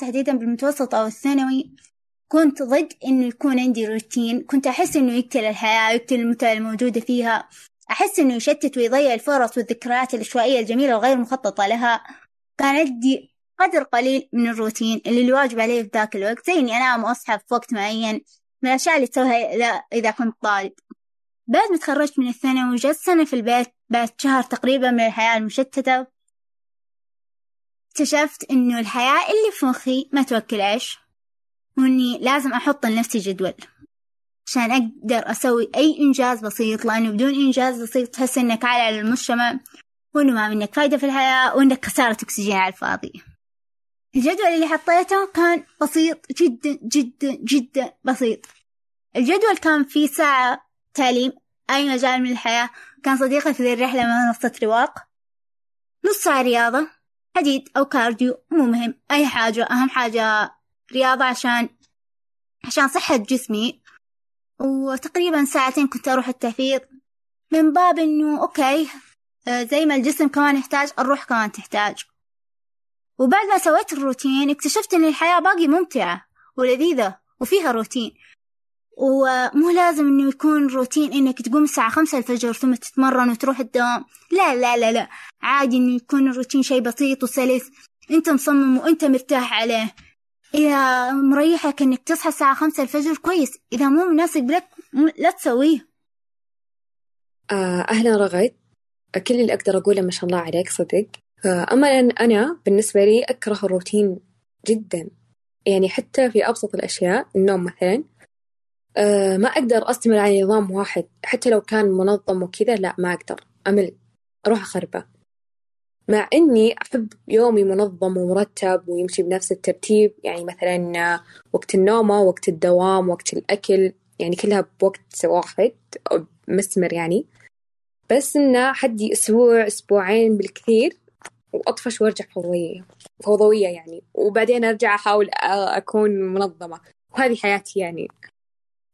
تحديدا بالمتوسط أو الثانوي كنت ضد إنه يكون عندي روتين. كنت أحس إنه يقتل الحياة يقتل المتعة الموجودة فيها. أحس إنه يشتت ويضيع الفرص والذكريات العشوائية الجميلة الغير مخططة لها. كان عندي قدر قليل من الروتين اللي الواجب عليه في ذاك الوقت زي إني أنام وأصحى في وقت معين. من الأشياء اللي تسويها إذا كنت طالب. بعد ما تخرجت من الثانوي وجلست سنة في البيت بعد شهر تقريبا من الحياة المشتتة. اكتشفت إنه الحياة اللي في مخي ما توكل عيش وإني لازم أحط لنفسي جدول عشان أقدر أسوي أي إنجاز بسيط لأنه بدون إنجاز بسيط تحس إنك على المجتمع وإنه ما منك فايدة في الحياة وإنك خسارة أكسجين على الفاضي. الجدول اللي حطيته كان بسيط جدا جدا جدا بسيط. الجدول كان فيه ساعة تعليم أي مجال من الحياة. كان صديقي في ذي الرحلة منصة رواق. نص ساعة رياضة. حديد أو كارديو مو مهم. أي حاجة أهم حاجة رياضة عشان عشان صحة جسمي. وتقريبا ساعتين كنت أروح التحفيظ من باب إنه أوكي آه، زي ما الجسم كمان يحتاج الروح كمان تحتاج. وبعد ما سويت الروتين اكتشفت إن الحياة باقي ممتعة ولذيذة وفيها روتين. ومو لازم إنه يكون روتين إنك تقوم الساعة خمسة الفجر ثم تتمرن وتروح الدوام. لا لا لا لا. عادي إنه يكون الروتين شي بسيط وسلس. أنت مصمم وأنت مرتاح عليه. إذا مريحك إنك تصحى الساعة خمسة الفجر كويس. إذا مو مناسب لك لا تسويه. آه، أهلا رغد. كل اللي أقدر أقوله ما شاء الله عليك صدق. آه، أما أنا بالنسبة لي أكره الروتين جدا. يعني حتى في أبسط الأشياء النوم مثلا. ما أقدر أستمر على نظام واحد. حتى لو كان منظم وكذا لا ما أقدر. أمل. أروح أخربه. مع إني أحب يومي منظم ومرتب ويمشي بنفس الترتيب. يعني مثلا وقت النوم وقت الدوام وقت الأكل. يعني كلها بوقت واحد. أو مستمر يعني. بس إنه حدي أسبوع أسبوعين بالكثير وأطفش وأرجع فوضوية فوضوية يعني. وبعدين أرجع أحاول أكون منظمة. وهذه حياتي يعني.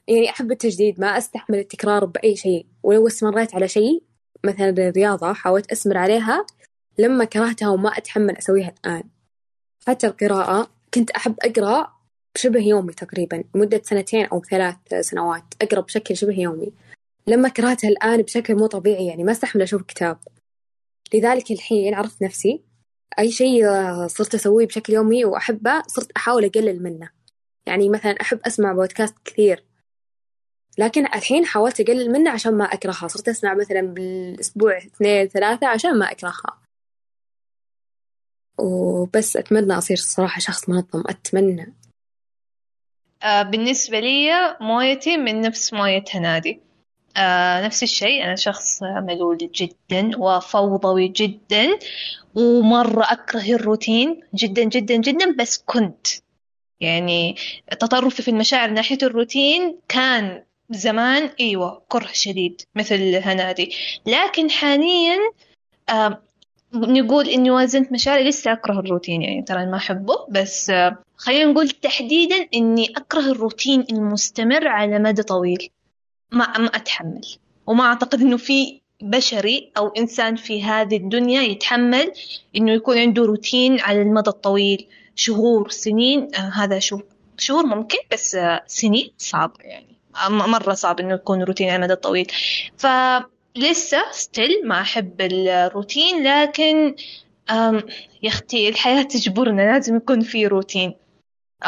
يعني أحب التجديد ما أستحمل التكرار بأي شيء. ولو استمريت على شيء مثلا الرياضة حاولت أستمر عليها. لما كرهتها وما أتحمل أسويها الآن. حتى القراءة كنت أحب أقرأ بشبه يومي تقريبا لمدة سنتين أو ثلاث سنوات أقرأ بشكل شبه يومي. لما كرهتها الآن بشكل مو طبيعي يعني ما أستحمل أشوف كتاب. لذلك الحين عرفت نفسي أي شيء صرت أسويه بشكل يومي وأحبه صرت أحاول أقلل منه. يعني مثلا أحب أسمع بودكاست كثير. لكن الحين حاولت أقلل منه عشان ما أكرهها. صرت أسمع مثلا بالأسبوع اثنين ثلاثة عشان ما أكرهها. وبس أتمنى أصير صراحة شخص منظم. أتمنى. آه بالنسبة لي مويتي من نفس موية هنادي. آه نفس الشيء. أنا شخص ملول جدا وفوضوي جدا ومرة أكره الروتين جدا جدا جدا بس كنت. يعني تطرفي في المشاعر ناحية الروتين كان زمان أيوة كره شديد مثل هنادي. لكن حاليا آه نقول إني وازنت مشاعري لسه أكره الروتين يعني ترى ما أحبه بس آه خلينا نقول تحديدا إني أكره الروتين المستمر على مدى طويل. ما أتحمل. وما أعتقد إنه في بشري أو إنسان في هذه الدنيا يتحمل إنه يكون عنده روتين على المدى الطويل. شهور سنين آه هذا شو شهور ممكن بس آه سنين صعب يعني. مرة صعب إنه يكون روتين على المدى الطويل فلسه still ما أحب الروتين لكن يا أختي الحياة تجبرنا لازم يكون في روتين.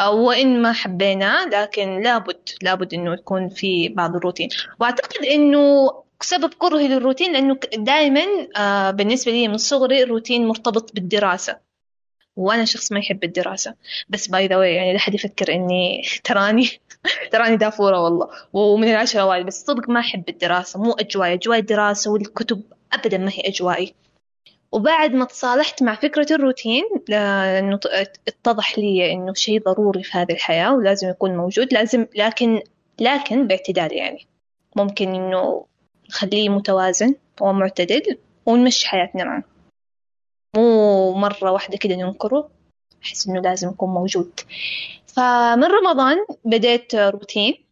وإن ما حبينا لكن لابد لابد إنه يكون في بعض الروتين. وأعتقد إنه سبب كرهي للروتين لأنه دائما بالنسبة لي من صغري الروتين مرتبط بالدراسة. وأنا شخص ما يحب الدراسة. بس by the يعني لا حد يفكر إني تراني تراني دافورة والله. ومن العشرة أوائل بس صدق ما أحب الدراسة. مو أجواي أجواي الدراسة والكتب أبدا ما هي أجوائي. وبعد ما تصالحت مع فكرة الروتين لأنه اتضح لي إنه شيء ضروري في هذه الحياة ولازم يكون موجود. لازم لكن لكن باعتدال يعني. ممكن إنه نخليه متوازن ومعتدل ونمشي حياتنا معه. مو مرة واحدة كده ننكره أحس إنه لازم يكون موجود. فمن رمضان بديت روتين.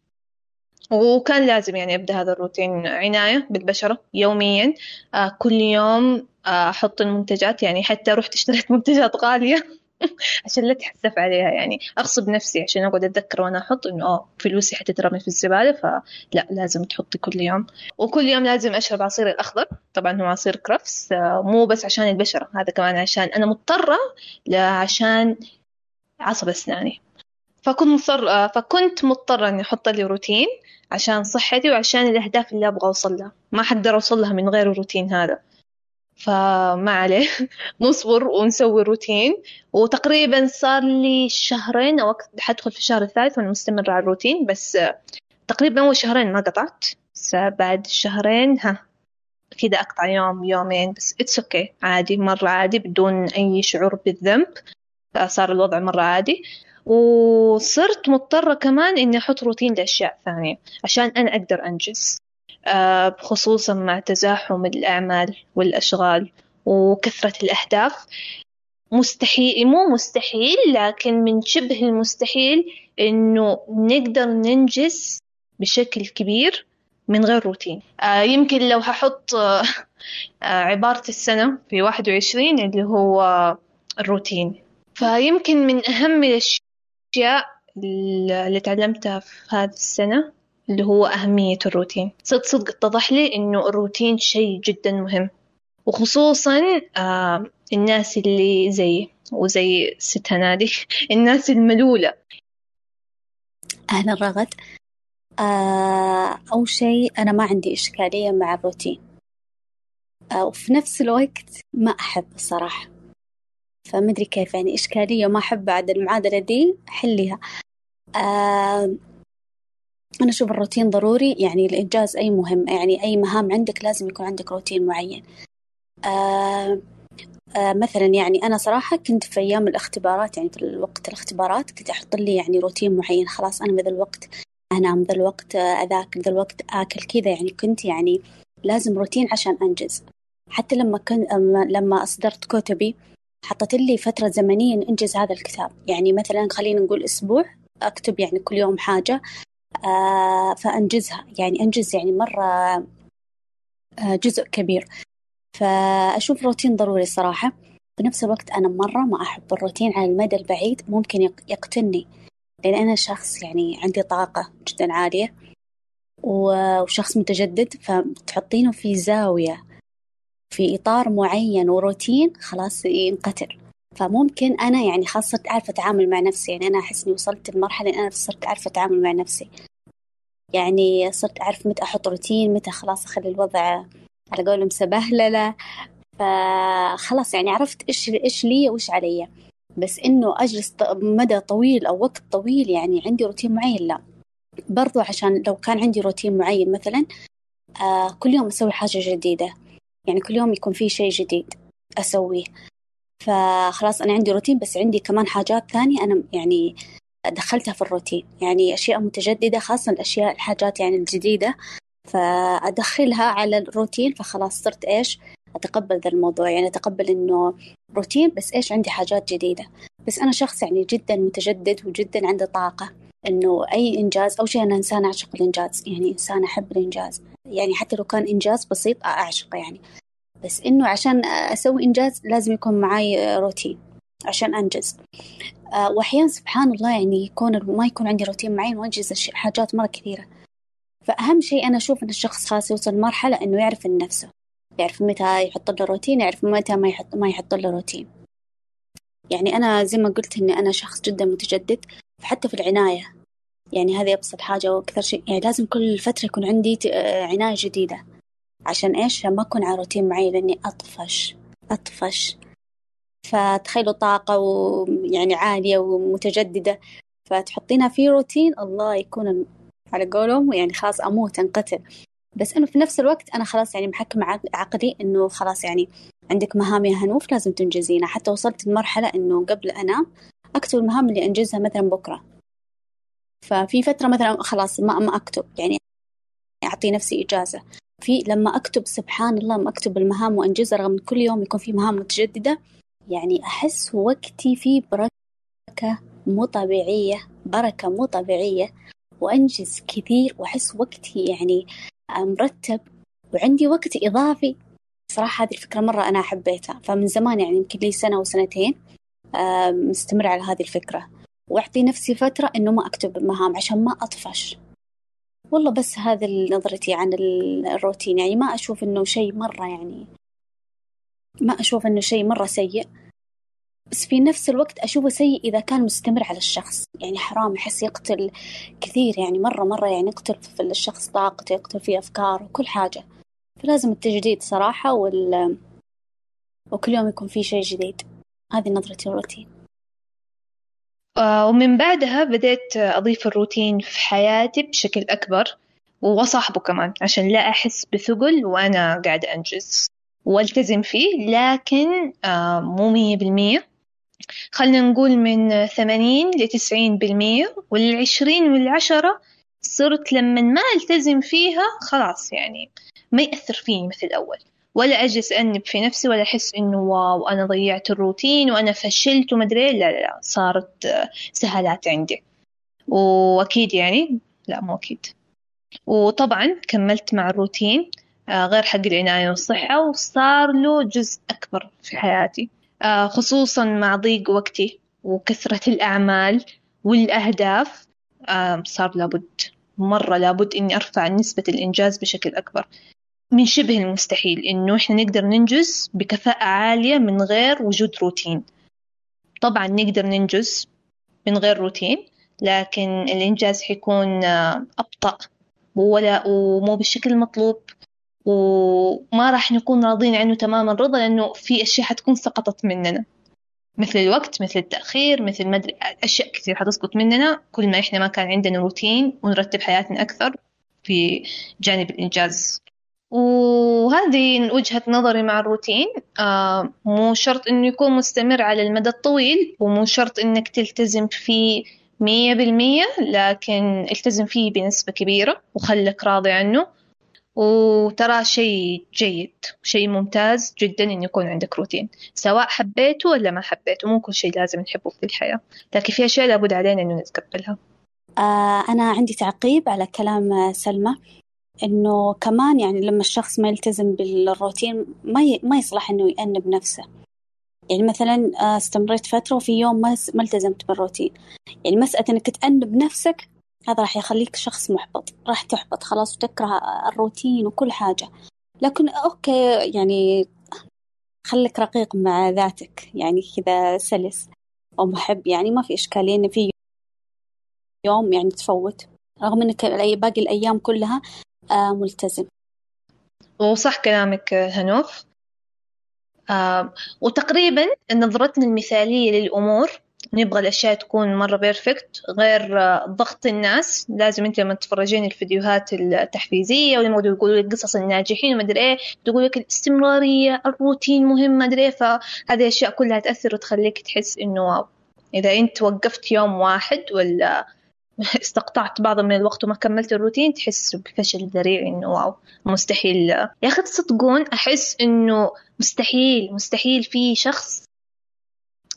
وكان لازم يعني أبدأ هذا الروتين عناية بالبشرة يوميا. آه كل يوم آه أحط المنتجات. يعني حتى رحت اشتريت منتجات غالية. عشان لا تحسف عليها يعني. أغصب نفسي عشان أقعد أتذكر وأنا أحط إنه آه فلوسي حتترمي في الزبالة فلا لازم تحطي كل يوم. وكل يوم لازم أشرب عصير الأخضر. طبعا هو عصير كرفس آه مو بس عشان البشرة هذا كمان عشان أنا مضطرة عشان عصب أسناني. فكنت مضطر آه فكنت مضطرة إني أحط لي روتين عشان صحتي وعشان الأهداف اللي أبغى أوصل لها. ما حقدر أوصل لها من غير الروتين هذا. فما عليه. نصبر ونسوي روتين. وتقريبا صار لي شهرين أو حدخل في الشهر الثالث وأنا مستمرة على الروتين بس تقريبا أول شهرين ما قطعت. بس بعد شهرين ها كذا أقطع يوم يومين بس it's okay okay. عادي مرة عادي بدون أي شعور بالذنب. صار الوضع مرة عادي. وصرت مضطرة كمان إني أحط روتين لأشياء ثانية عشان أنا أقدر أنجز. خصوصا مع تزاحم الأعمال والأشغال وكثرة الأهداف. مستحيل مو مستحيل لكن من شبه المستحيل إنه نقدر ننجز بشكل كبير من غير روتين. آه يمكن لو هحط آه عبارة السنة في واحد وعشرين اللي هو الروتين. فيمكن من أهم الأشياء اللي تعلمتها في هذه السنة اللي هو أهمية الروتين. صدق صدق اتضح لي إنه الروتين شيء جدا مهم. وخصوصا آه الناس اللي زي وزي ست هنادي الناس الملولة. أهلا رغد. آه أول شيء أنا ما عندي إشكالية مع الروتين. آه وفي نفس الوقت ما أحب الصراحة. فمدري كيف يعني إشكالية وما أحب بعد المعادلة دي حليها. أنا أشوف الروتين ضروري يعني لإنجاز أي مهم يعني أي مهام عندك لازم يكون عندك روتين معين. آه آه مثلا يعني أنا صراحة كنت في أيام الاختبارات يعني في وقت الاختبارات كنت أحط لي يعني روتين معين خلاص أنا بذا الوقت أنام ذا الوقت أذاكر ذا الوقت آكل كذا يعني كنت يعني لازم روتين عشان أنجز. حتى لما كنت لما أصدرت كتبي حطت لي فترة زمنية أنجز هذا الكتاب. يعني مثلا خلينا نقول أسبوع أكتب يعني كل يوم حاجة فأنجزها. يعني أنجز يعني مرة آه جزء كبير. فأشوف روتين ضروري صراحة. بنفس الوقت أنا مرة ما أحب الروتين على المدى البعيد ممكن يقتلني. لأن أنا شخص يعني عندي طاقة جدا عالية. وشخص متجدد فتحطينه في زاوية في إطار معين وروتين خلاص ينقتل. فممكن أنا يعني خاصة صرت أعرف أتعامل مع نفسي يعني أنا أحس إني وصلت لمرحلة أنا صرت أعرف أتعامل مع نفسي. يعني صرت أعرف متى أحط روتين متى خلاص أخلي الوضع على قولهم سبهللة. فخلاص يعني عرفت إيش إيش لي وإيش علي. بس إنه أجلس مدى طويل أو وقت طويل يعني عندي روتين معين لا. برضو عشان لو كان عندي روتين معين مثلا آه كل يوم أسوي حاجة جديدة. يعني كل يوم يكون في شيء جديد أسويه. فخلاص أنا عندي روتين بس عندي كمان حاجات ثانية أنا يعني دخلتها في الروتين. يعني أشياء متجددة خاصة الأشياء الحاجات يعني الجديدة. فأدخلها على الروتين فخلاص صرت إيش؟ أتقبل ذا الموضوع. يعني أتقبل إنه روتين بس إيش؟ عندي حاجات جديدة. بس أنا شخص يعني جدا متجدد وجدا عنده طاقة إنه أي إنجاز أو شيء أنا إنسان أعشق الإنجاز. يعني إنسان أحب الإنجاز. يعني حتى لو كان إنجاز بسيط أعشقه يعني. بس إنه عشان أسوي إنجاز لازم يكون معي روتين عشان أنجز. أه وأحيانا سبحان الله يعني يكون ما يكون عندي روتين معين وأنجز حاجات مرة كثيرة. فأهم شيء أنا أشوف إن الشخص خلاص يوصل لمرحلة إنه يعرف نفسه يعرف متى يحط له روتين يعرف متى ما يحط ما يحط له روتين. يعني أنا زي ما قلت إني أنا شخص جدا متجدد فحتى في العناية. يعني هذه أبسط حاجة وأكثر شيء يعني لازم كل فترة يكون عندي عناية جديدة. عشان إيش؟ ما أكون على روتين معين لأني أطفش أطفش. فتخيلوا طاقة ويعني عالية ومتجددة. فتحطينها في روتين الله يكون على قولهم يعني خلاص أموت أنقتل. بس إنه في نفس الوقت أنا خلاص يعني محكم عقلي إنه خلاص يعني عندك مهام يا هنوف لازم تنجزينها. حتى وصلت لمرحلة إنه قبل أنام أكتب المهام اللي أنجزها مثلا بكرة. ففي فترة مثلا خلاص ما ما أكتب. يعني أعطي نفسي إجازة. في لما أكتب سبحان الله لما أكتب المهام وأنجزها رغم كل يوم يكون في مهام متجددة يعني أحس وقتي فيه بركة مو طبيعية بركة مو طبيعية وأنجز كثير وأحس وقتي يعني مرتب وعندي وقت إضافي. صراحة هذه الفكرة مرة أنا حبيتها. فمن زمان يعني يمكن لي سنة وسنتين آه، مستمر على هذه الفكرة. وأعطي نفسي فترة إنه ما أكتب مهام عشان ما أطفش. والله بس هذا نظرتي عن الروتين. يعني ما أشوف إنه شيء مرة يعني ما أشوف إنه شيء مرة سيء. بس في نفس الوقت أشوفه سيء إذا كان مستمر على الشخص. يعني حرام أحس يقتل كثير يعني مرة مرة يعني يقتل في الشخص طاقته يقتل فيه أفكاره وكل حاجة. فلازم التجديد صراحة وال... وكل يوم يكون في شيء جديد. هذه نظرتي للروتين ومن بعدها بديت أضيف الروتين في حياتي بشكل أكبر وأصاحبه كمان عشان لا أحس بثقل وأنا قاعدة أنجز وألتزم فيه لكن آه، مو مية بالمية. خلنا نقول من ثمانين لتسعين بالمية والعشرين والعشرة صرت لما ما ألتزم فيها خلاص يعني ما يأثر فيني مثل الأول. ولا أجلس أنب في نفسي ولا أحس إنه واو أنا ضيعت الروتين وأنا فشلت ومدري إيه. لا لا لا صارت آه، سهالات عندي. وأكيد يعني لا مو أكيد. وطبعا كملت مع الروتين آه، غير حق العناية والصحة وصار له جزء أكبر في حياتي. آه، خصوصا مع ضيق وقتي وكثرة الأعمال والأهداف صار لابد مرة لابد إني أرفع نسبة الإنجاز بشكل أكبر. من شبه المستحيل إنه إحنا نقدر ننجز بكفاءة عالية من غير وجود روتين. طبعا نقدر ننجز من غير روتين لكن الإنجاز حيكون أبطأ ولا ومو بالشكل المطلوب وما راح نكون راضين عنه تماما رضا لأنه في أشياء حتكون سقطت مننا. مثل الوقت مثل التأخير مثل مدري أشياء كثير حتسقط مننا. كل ما إحنا ما كان عندنا روتين ونرتب حياتنا أكثر في جانب الإنجاز. وهذه وجهة نظري مع الروتين. آه مو شرط إنه يكون مستمر على المدى الطويل ومو شرط إنك تلتزم فيه مية بالمية لكن التزم فيه بنسبة كبيرة وخلك راضي عنه. وترى شيء جيد شيء ممتاز جدا إنه يكون عندك روتين سواء حبيته ولا ما حبيته. مو كل شيء لازم نحبه في الحياة لكن في أشياء لابد علينا إنه نتقبلها. آه أنا عندي تعقيب على كلام سلمى. إنه كمان يعني لما الشخص ما يلتزم بالروتين ما ما يصلح إنه يأنب نفسه. يعني مثلا آه، استمريت فترة وفي يوم ما ما التزمت بالروتين. يعني مسألة إنك تأنب نفسك هذا راح يخليك شخص محبط راح تحبط خلاص وتكره الروتين وكل حاجة. لكن أوكي يعني خليك رقيق مع ذاتك يعني كذا سلس أو محب يعني ما في إشكالية إن في يوم يعني تفوت. رغم إنك باقي الأيام كلها ملتزم. وصح كلامك هنوف. آه وتقريبا نظرتنا المثالية للأمور نبغى الأشياء تكون مرة perfect غير آه، ضغط الناس. لازم أنت لما تتفرجين الفيديوهات التحفيزية ولما يقولوا لك قصص الناجحين وما أدري إيه تقول لك الاستمرارية الروتين مهم ما أدري إيه فهذه الأشياء كلها تأثر وتخليك تحس إنه wow. إذا أنت وقفت يوم واحد ولا استقطعت بعض من الوقت وما كملت الروتين تحس بفشل ذريع إنه wow مستحيل. يا أخي تصدقون أحس إنه مستحيل مستحيل في شخص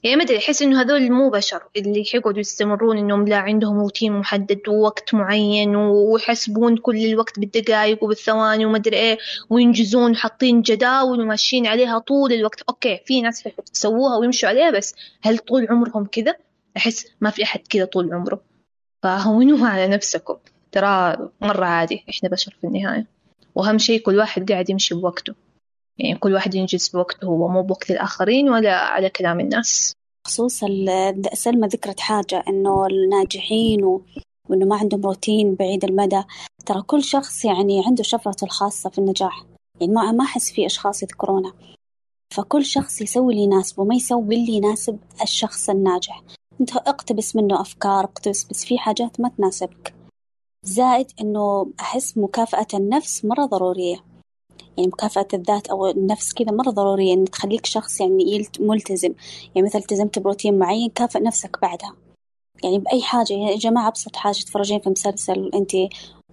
يعني ما أدري أحس إنه هذول مو بشر اللي حيقعدوا يستمرون إنهم لا عندهم روتين محدد ووقت معين ويحسبون كل الوقت بالدقائق وبالثواني وما أدري إيه وينجزون حاطين جداول وماشيين عليها طول الوقت. okay في ناس يسووها ويمشوا عليها بس هل طول عمرهم كذا؟ أحس ما في أحد كذا طول عمره. فهونوها على نفسكم. ترى مرة عادي إحنا بشر في النهاية. وأهم شيء كل واحد قاعد يمشي بوقته. يعني كل واحد ينجز بوقته هو مو بوقت الآخرين ولا على كلام الناس. خصوصا سلمى ذكرت حاجة إنه الناجحين و... وإنه ما عندهم روتين بعيد المدى. ترى كل شخص يعني عنده شفرته الخاصة في النجاح. يعني ما ما أحس في أشخاص يذكرونها فكل شخص يسوي اللي يناسبه ما يسوي اللي يناسب الشخص الناجح. انت اقتبس منه افكار اقتبس بس في حاجات ما تناسبك. زائد انه احس مكافأة النفس مرة ضرورية. يعني مكافأة الذات أو النفس كذا مرة ضرورية إن تخليك شخص يعني ملتزم. يعني مثلا التزمت بروتين معين كافئ نفسك بعدها. يعني بأي حاجة يا جماعة أبسط حاجة تفرجين في مسلسل أنت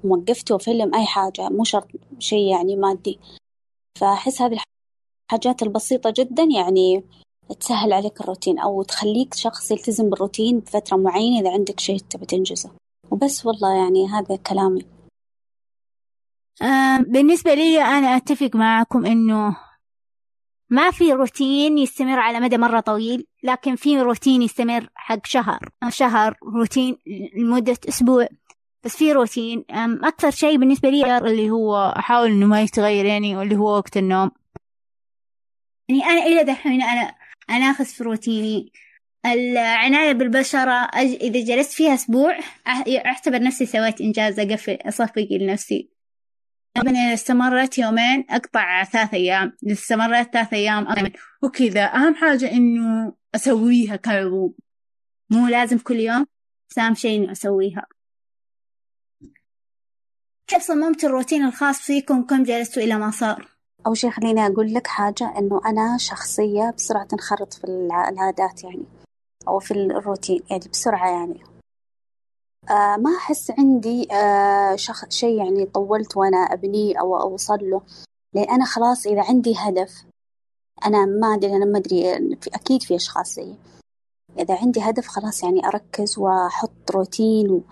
وقفتوا فيلم أي حاجة مو شرط شيء يعني مادي. فأحس هذه الحاجات البسيطة جدا يعني تسهل عليك الروتين أو تخليك شخص يلتزم بالروتين بفترة معينة إذا عندك شيء تبي تنجزه. وبس والله يعني هذا كلامي. آه بالنسبة لي أنا أتفق معكم إنه ما في روتين يستمر على مدى مرة طويل لكن في روتين يستمر حق شهر. شهر روتين لمدة أسبوع. بس في روتين أكثر شيء بالنسبة لي اللي هو أحاول إنه ما يتغير يعني واللي هو وقت النوم. يعني أنا إلى دحين أنا أنا أخذ في روتيني العناية بالبشرة أج... إذا جلست فيها أسبوع أعتبر نفسي سويت إنجاز أقفل أصفق لنفسي. إذا استمرت يومين أقطع ثلاث أيام. استمرت ثلاث أيام أيضا وكذا. أهم حاجة إنه أسويها كعروض مو لازم كل يوم. أهم شيء إنه أسويها. كيف صممت الروتين الخاص فيكم؟ كم جلستوا إلى ما صار؟ أول شيء خليني أقول لك حاجة إنه أنا شخصية بسرعة تنخرط في العادات يعني أو في الروتين يعني بسرعة يعني. آه ما أحس عندي آه شخ... شيء يعني طولت وأنا أبنيه أو أوصل له. لأن أنا خلاص إذا عندي هدف أنا ما أدري أنا ما أدري في أكيد في أشخاص زيي. إذا عندي هدف خلاص يعني أركز وأحط روتين و...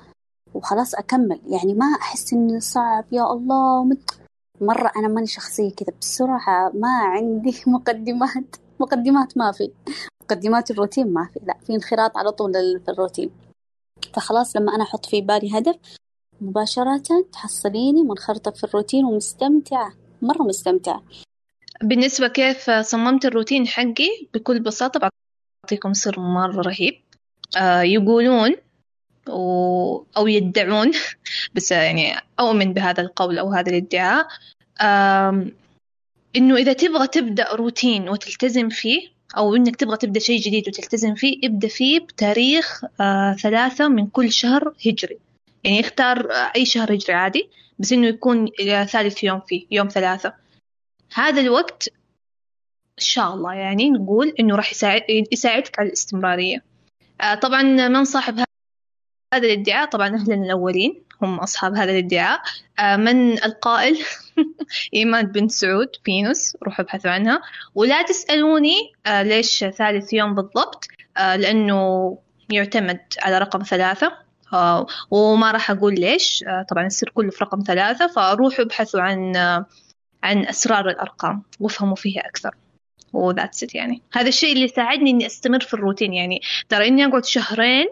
وخلاص أكمل. يعني ما أحس إنه صعب يا الله مت... مرة أنا ماني شخصية كذا بسرعة ما عندي مقدمات مقدمات ما في. مقدمات الروتين ما في لا في انخراط على طول في الروتين. فخلاص لما أنا أحط في بالي هدف مباشرة تحصليني منخرطة في الروتين ومستمتعة مرة مستمتعة. بالنسبة كيف صممت الروتين حقي؟ بكل بساطة بعطيكم سر مرة رهيب. آه يقولون و... أو يدعون. بس يعني أؤمن بهذا القول أو هذا الادعاء. إنه إذا تبغى تبدأ روتين وتلتزم فيه أو إنك تبغى تبدأ شيء جديد وتلتزم فيه ابدأ فيه بتاريخ آه ثلاثة من كل شهر هجري. يعني اختار آه أي شهر هجري عادي بس إنه يكون ثالث يوم فيه يوم ثلاثة. هذا الوقت إن شاء الله يعني نقول إنه راح يساعد يساعدك على الاستمرارية. آه طبعا من صاحب هذا الادعاء طبعا أهلنا الأولين هم أصحاب هذا الادعاء. آه من القائل؟ إيمان بنت سعود فينوس روحوا ابحثوا عنها. ولا تسألوني آه ليش ثالث يوم بالضبط؟ آه لأنه يعتمد على رقم ثلاثة. وما راح أقول ليش. طبعا السر كله في رقم ثلاثة. فروحوا ابحثوا عن عن أسرار الأرقام وافهموا فيها أكثر. وذاتس يعني. هذا الشيء اللي ساعدني إني أستمر في الروتين يعني. ترى إني أقعد شهرين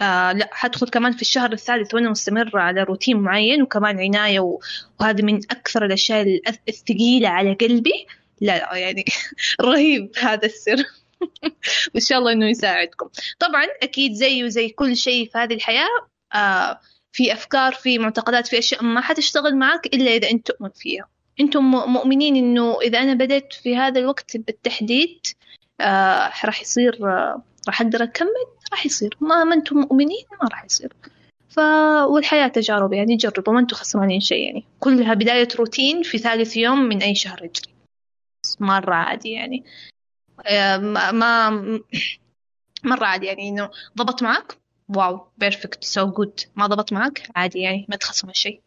آه لا حدخل كمان في الشهر الثالث وأنا مستمرة على روتين معين وكمان عناية و... وهذا من أكثر الأشياء الثقيلة على قلبي. لا لا يعني رهيب هذا السر. وإن شاء الله إنه يساعدكم. طبعا أكيد زي وزي كل شيء في هذه الحياة آه في أفكار في معتقدات في أشياء ما حتشتغل معك إلا إذا أنت تؤمن فيها. أنتم مؤمنين إنه إذا أنا بدأت في هذا الوقت بالتحديد آه راح يصير آه راح أقدر أكمل؟ راح يصير. ما ما أنتم مؤمنين ما راح يصير. ف والحياة تجارب يعني جربوا ما أنتم خسرانين شيء يعني. كلها بداية روتين في ثالث يوم من أي شهر هجري مرة عادي يعني. ما, ما مرة عادي يعني إنه ضبط معك wow perfect so good ما ضبط معك عادي يعني ما تخسر شيء.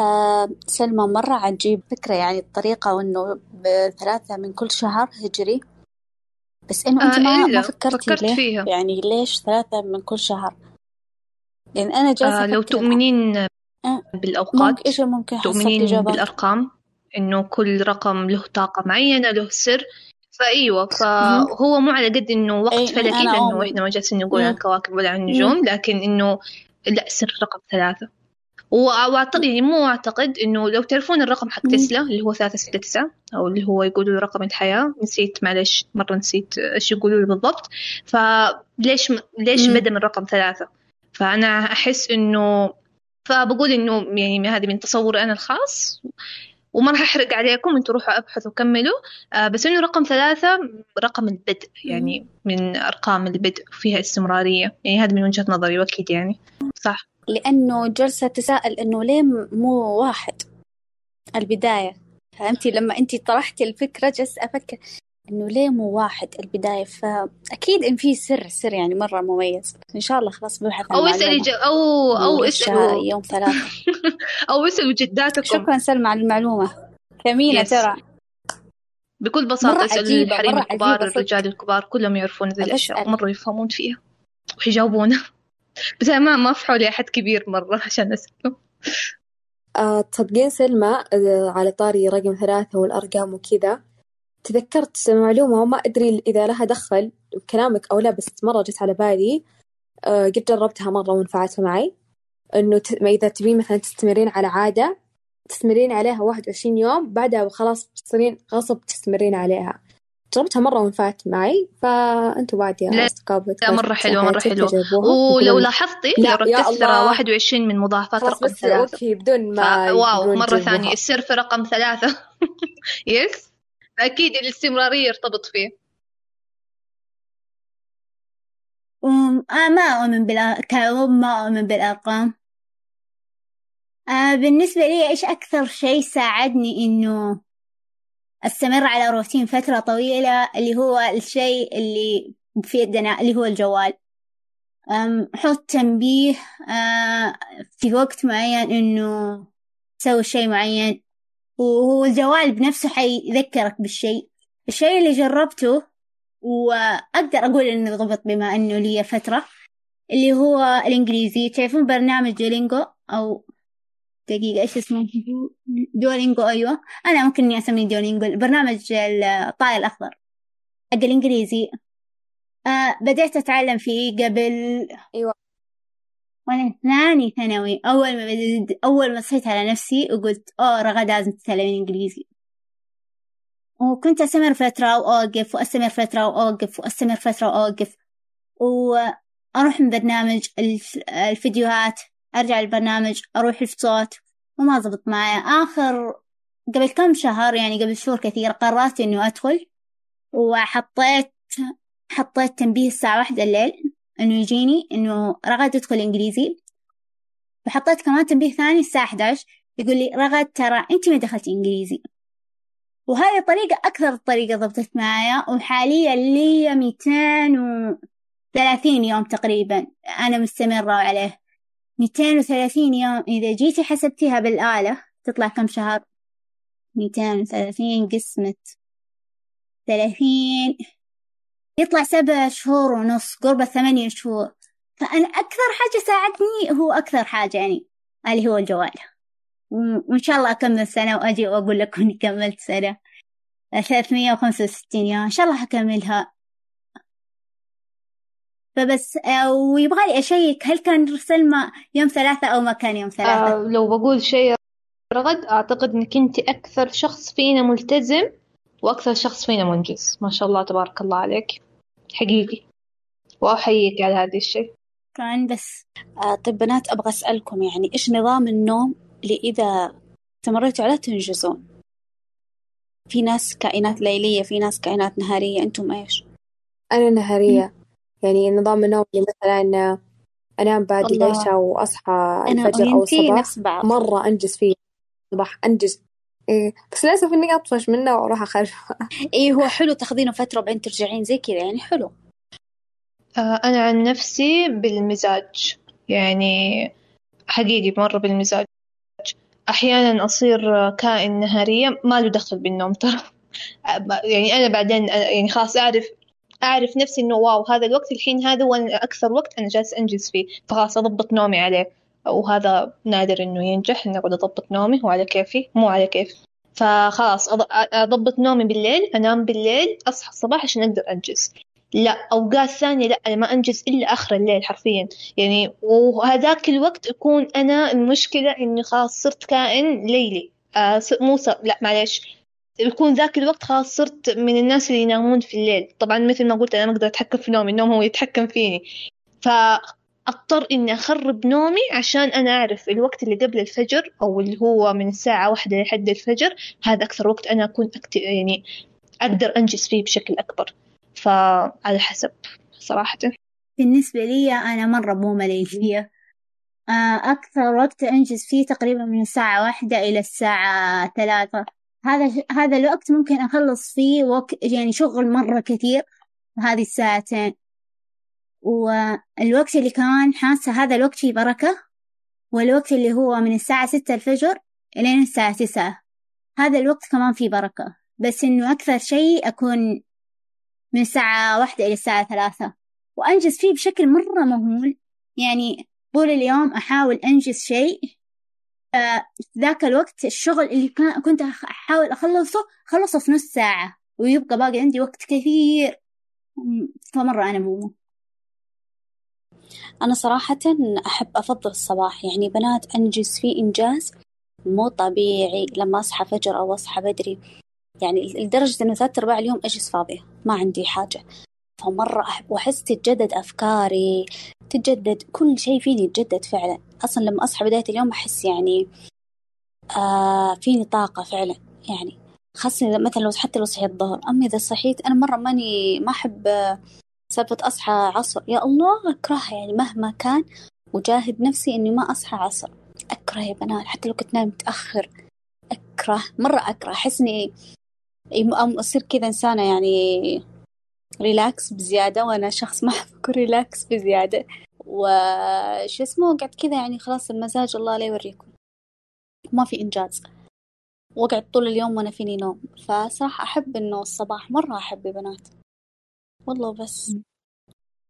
آه سلمى مرة عجيب فكرة يعني الطريقة وإنه بثلاثة من كل شهر هجري بس إنه أنت آه ما, إلا ما فكرتي فكرت ليه؟ فيها. يعني ليش ثلاثة من كل شهر؟ يعني أنا جالسة آه لو تؤمنين آه، بالأوقات ممكن إيش ممكن تؤمنين إجابات. بالأرقام إنه كل رقم له طاقة معينة له سر. فأيوة فهو مو على قد إنه وقت أي، فلكي أؤمن. إحنا ما جالسين نقول عن مم. الكواكب ولا عن النجوم لكن إنه لا سر رقم ثلاثة. وأعتقد يعني مو أعتقد إنه لو تعرفون الرقم حق. تسلا اللي هو ثلاثة ستة تسعة أو اللي هو يقولوا رقم الحياة. نسيت معلش مرة نسيت إيش يقولوا بالضبط. فليش ليش مم. بدأ من رقم ثلاثة؟ فأنا أحس إنه فبقول إنه يعني هذه من تصوري أنا الخاص. وما راح أحرق عليكم أنتوا روحوا أبحثوا وكملوا. آه بس إنه رقم ثلاثة رقم البدء يعني من أرقام البدء فيها استمرارية. يعني هذا من وجهة نظري وأكيد يعني. صح. لأنه جالسة تساءل إنه ليه مو واحد؟ البداية. فهمتي؟ لما أنت طرحتي الفكرة جالسة أفكر إنه ليه مو واحد البداية؟ فأكيد إن في سر سر يعني مرة مميز. إن شاء الله خلاص ببحث عن أو اسألي معلومة. ج... أو أو اسألوا يوم ثلاثة. أو اسألوا جداتكم. شكرا سلمى على المعلومة. ثمينة Yes. ترى. بكل بساطة مرة اسألوا عجيبة، الحريم مرة الكبار. الرجال الكبار كلهم يعرفون ذي. الأشياء ومرة يفهمون فيها ويجاوبونا بس ما ما في حولي أحد كبير مرة عشان أسأله آه تصدقين سلمى آه على طاري رقم ثلاثة والأرقام وكذا. تذكرت معلومة ما أدري إذا لها دخل بكلامك أو لا بس مرة جت على بالي. آه، قد جربتها مرة ونفعت معي. إنه ت- إذا تبين مثلا تستمرين على عادة تستمرين عليها واحد وعشرين يوم بعدها خلاص تصيرين غصب تستمرين عليها. جربتها مرة ونفعت معي فأنتوا بعد يا أصدقاء لا مرة حلوة مرة حلوة. ولو لاحظتي ركزت ترى الله. 21 من مضاعفات رقم بس ثلاثة أوكي بدون ف... ما واو مرة. ثانية. السر في رقم ثلاثة. يس أكيد الاستمرارية يرتبط فيه. آه ما أؤمن بالأ... كأم ما أؤمن بالأرقام. آه بالنسبة لي إيش أكثر شيء ساعدني إنه أستمر على روتين فترة طويلة اللي هو الشيء اللي في يدنا اللي هو الجوال. حط تنبيه آه في وقت معين إنه تسوي شيء معين. وهو الجوال بنفسه حيذكرك بالشيء. الشيء اللي جربته وأقدر أقول إنه ضبط بما إنه لي فترة اللي هو الإنجليزي. تعرفون برنامج دولينجو أو دقيقة إيش اسمه؟ دولينجو أيوة. أنا ممكن إني أسميه دولينجو البرنامج الطائر الأخضر. حق الإنجليزي. آه بديت أتعلم فيه قبل أيوة. وأنا ثاني ثانوي. أول ما بديت أول ما صحيت على نفسي وقلت أوه رغد لازم تتكلمين إنجليزي وكنت أستمر فترة وأوقف وأستمر فترة وأوقف وأستمر فترة وأوقف. وأروح من برنامج الف- الفيديوهات أرجع البرنامج أروح الصوت. وما زبط معي. آخر قبل كم شهر يعني قبل شهور كثيرة قررت إنه أدخل وحطيت حطيت تنبيه الساعة واحدة الليل إنه يجيني إنه رغد ادخل إنجليزي. وحطيت كمان تنبيه ثاني الساعة 11 يقول لي رغد ترى أنت ما دخلتي إنجليزي. وهذه الطريقة أكثر طريقة ضبطت معايا وحاليا لي 230 يوم تقريبا أنا مستمرة عليه. 230 يوم إذا جيتي حسبتيها بالآلة تطلع كم شهر؟ 230 قسمة 30 يطلع سبع شهور ونص قرب ثمانية شهور. فأنا أكثر حاجة ساعدني هو أكثر حاجة يعني اللي هو الجوال. وإن شاء الله أكمل سنة وأجي وأقول لكم إني كملت سنة. 365 يوم إن شاء الله حكملها فبس آه، ويبغالي أشيك هل كان سلمى يوم ثلاثة أو ما كان يوم ثلاثة؟ آه لو بقول شيء رغد أعتقد إنك أنت أكثر شخص فينا ملتزم وأكثر شخص فينا منجز. ما شاء الله تبارك الله عليك. حقيقي. وأحييك على هذا الشيء. كان بس آه طيب بنات أبغى أسألكم يعني إيش نظام النوم اللي إذا استمريتوا عليه تنجزون؟ في ناس كائنات ليلية في ناس كائنات نهارية أنتم إيش؟ أنا نهارية. يعني نظام النوم اللي مثلا أنام بعد الله. العشاء وأصحى أنا الفجر أو وينتي الصباح نفس بعض. مرة أنجز فيه الصباح أنجز. إيه بس للأسف إني أطفش منه وأروح أخرج إيه هو حلو تاخذينه فترة بعدين ترجعين زي كذا يعني حلو. آه أنا عن نفسي بالمزاج يعني حقيقي مرة بالمزاج. أحيانا أصير كائن نهارية ما له دخل بالنوم ترى. يعني أنا بعدين يعني خلاص أعرف أعرف نفسي إنه واو هذا الوقت الحين هذا هو أكثر وقت أنا جالس أنجز فيه. فخلاص أضبط نومي عليه. وهذا نادر إنه ينجح إني أقعد أضبط نومي وعلى كيفي مو على كيف. فخلاص أضبط نومي بالليل أنام بالليل أصحى الصباح عشان أقدر أنجز. لا أوقات ثانية لا أنا ما أنجز إلا آخر الليل حرفيا. يعني وهذاك الوقت أكون أنا المشكلة إني خلاص صرت كائن ليلي. آه مو. لا معلش يكون ذاك الوقت خلاص صرت من الناس اللي ينامون في الليل. طبعا مثل ما قلت أنا ما أقدر أتحكم في نومي النوم هو يتحكم فيني. فأضطر إني أخرب نومي عشان أنا أعرف الوقت اللي قبل الفجر أو اللي هو من الساعة واحدة لحد الفجر هذا أكثر وقت أنا أكون أكت... يعني أقدر أنجز فيه بشكل أكبر. فعلى حسب صراحة. بالنسبة لي أنا مرة مو مليزية آه، أكثر وقت أنجز فيه تقريبا من الساعة واحدة إلى الساعة ثلاثة. هذا هذا الوقت ممكن أخلص فيه وقت يعني شغل مرة كثير هذه الساعتين. والوقت اللي كمان حاسة هذا الوقت فيه بركة والوقت اللي هو من الساعة ستة الفجر إلين الساعة تسعة. هذا الوقت كمان فيه بركة. بس إنه أكثر شيء أكون من الساعة واحدة إلى الساعة ثلاثة. وأنجز فيه بشكل مرة مهول. يعني طول اليوم أحاول أنجز شيء آه ذاك الوقت الشغل اللي كنت أح- أحاول أخلصه خلصه في نص ساعة ويبقى باقي عندي وقت كثير. فمرة أنا بومو أنا صراحة أحب أفضل الصباح. يعني بنات أنجز فيه إنجاز مو طبيعي. لما أصحى فجر أو أصحى بدري. يعني لدرجة إنه ثلاث أرباع اليوم أجلس فاضية. ما عندي حاجة. فمرة أحب وأحس تتجدد أفكاري تتجدد كل شيء فيني يتجدد فعلا. أصلا لما أصحى بداية اليوم أحس يعني آه فيني طاقة فعلا. يعني خاصة مثلا لو حتى لو صحيت الظهر. أما إذا صحيت أنا مرة ماني ما أحب سالفة أصحى عصر. يا الله أكرهها. يعني مهما كان وجاهد نفسي إني ما أصحى عصر. أكره يا بنات. حتى لو كنت نايم متأخر أكره. مرة أكره. أحس إني أصير كذا إنسانة يعني relax بزيادة وأنا شخص ما أحب relax بزيادة. وش اسمه؟ قعدت كذا يعني خلاص المزاج الله لا يوريكم. ما في إنجاز. وقعد طول اليوم وأنا فيني نوم. فصراحة أحب إنه الصباح مرة أحب بنات والله بس.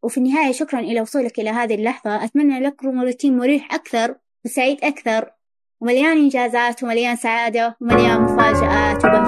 وفي النهاية شكرا إلى وصولك إلى هذه اللحظة. أتمنى لكم روتين مريح أكثر وسعيد أكثر. ومليان إنجازات ومليان سعادة ومليان مفاجآت وبهجة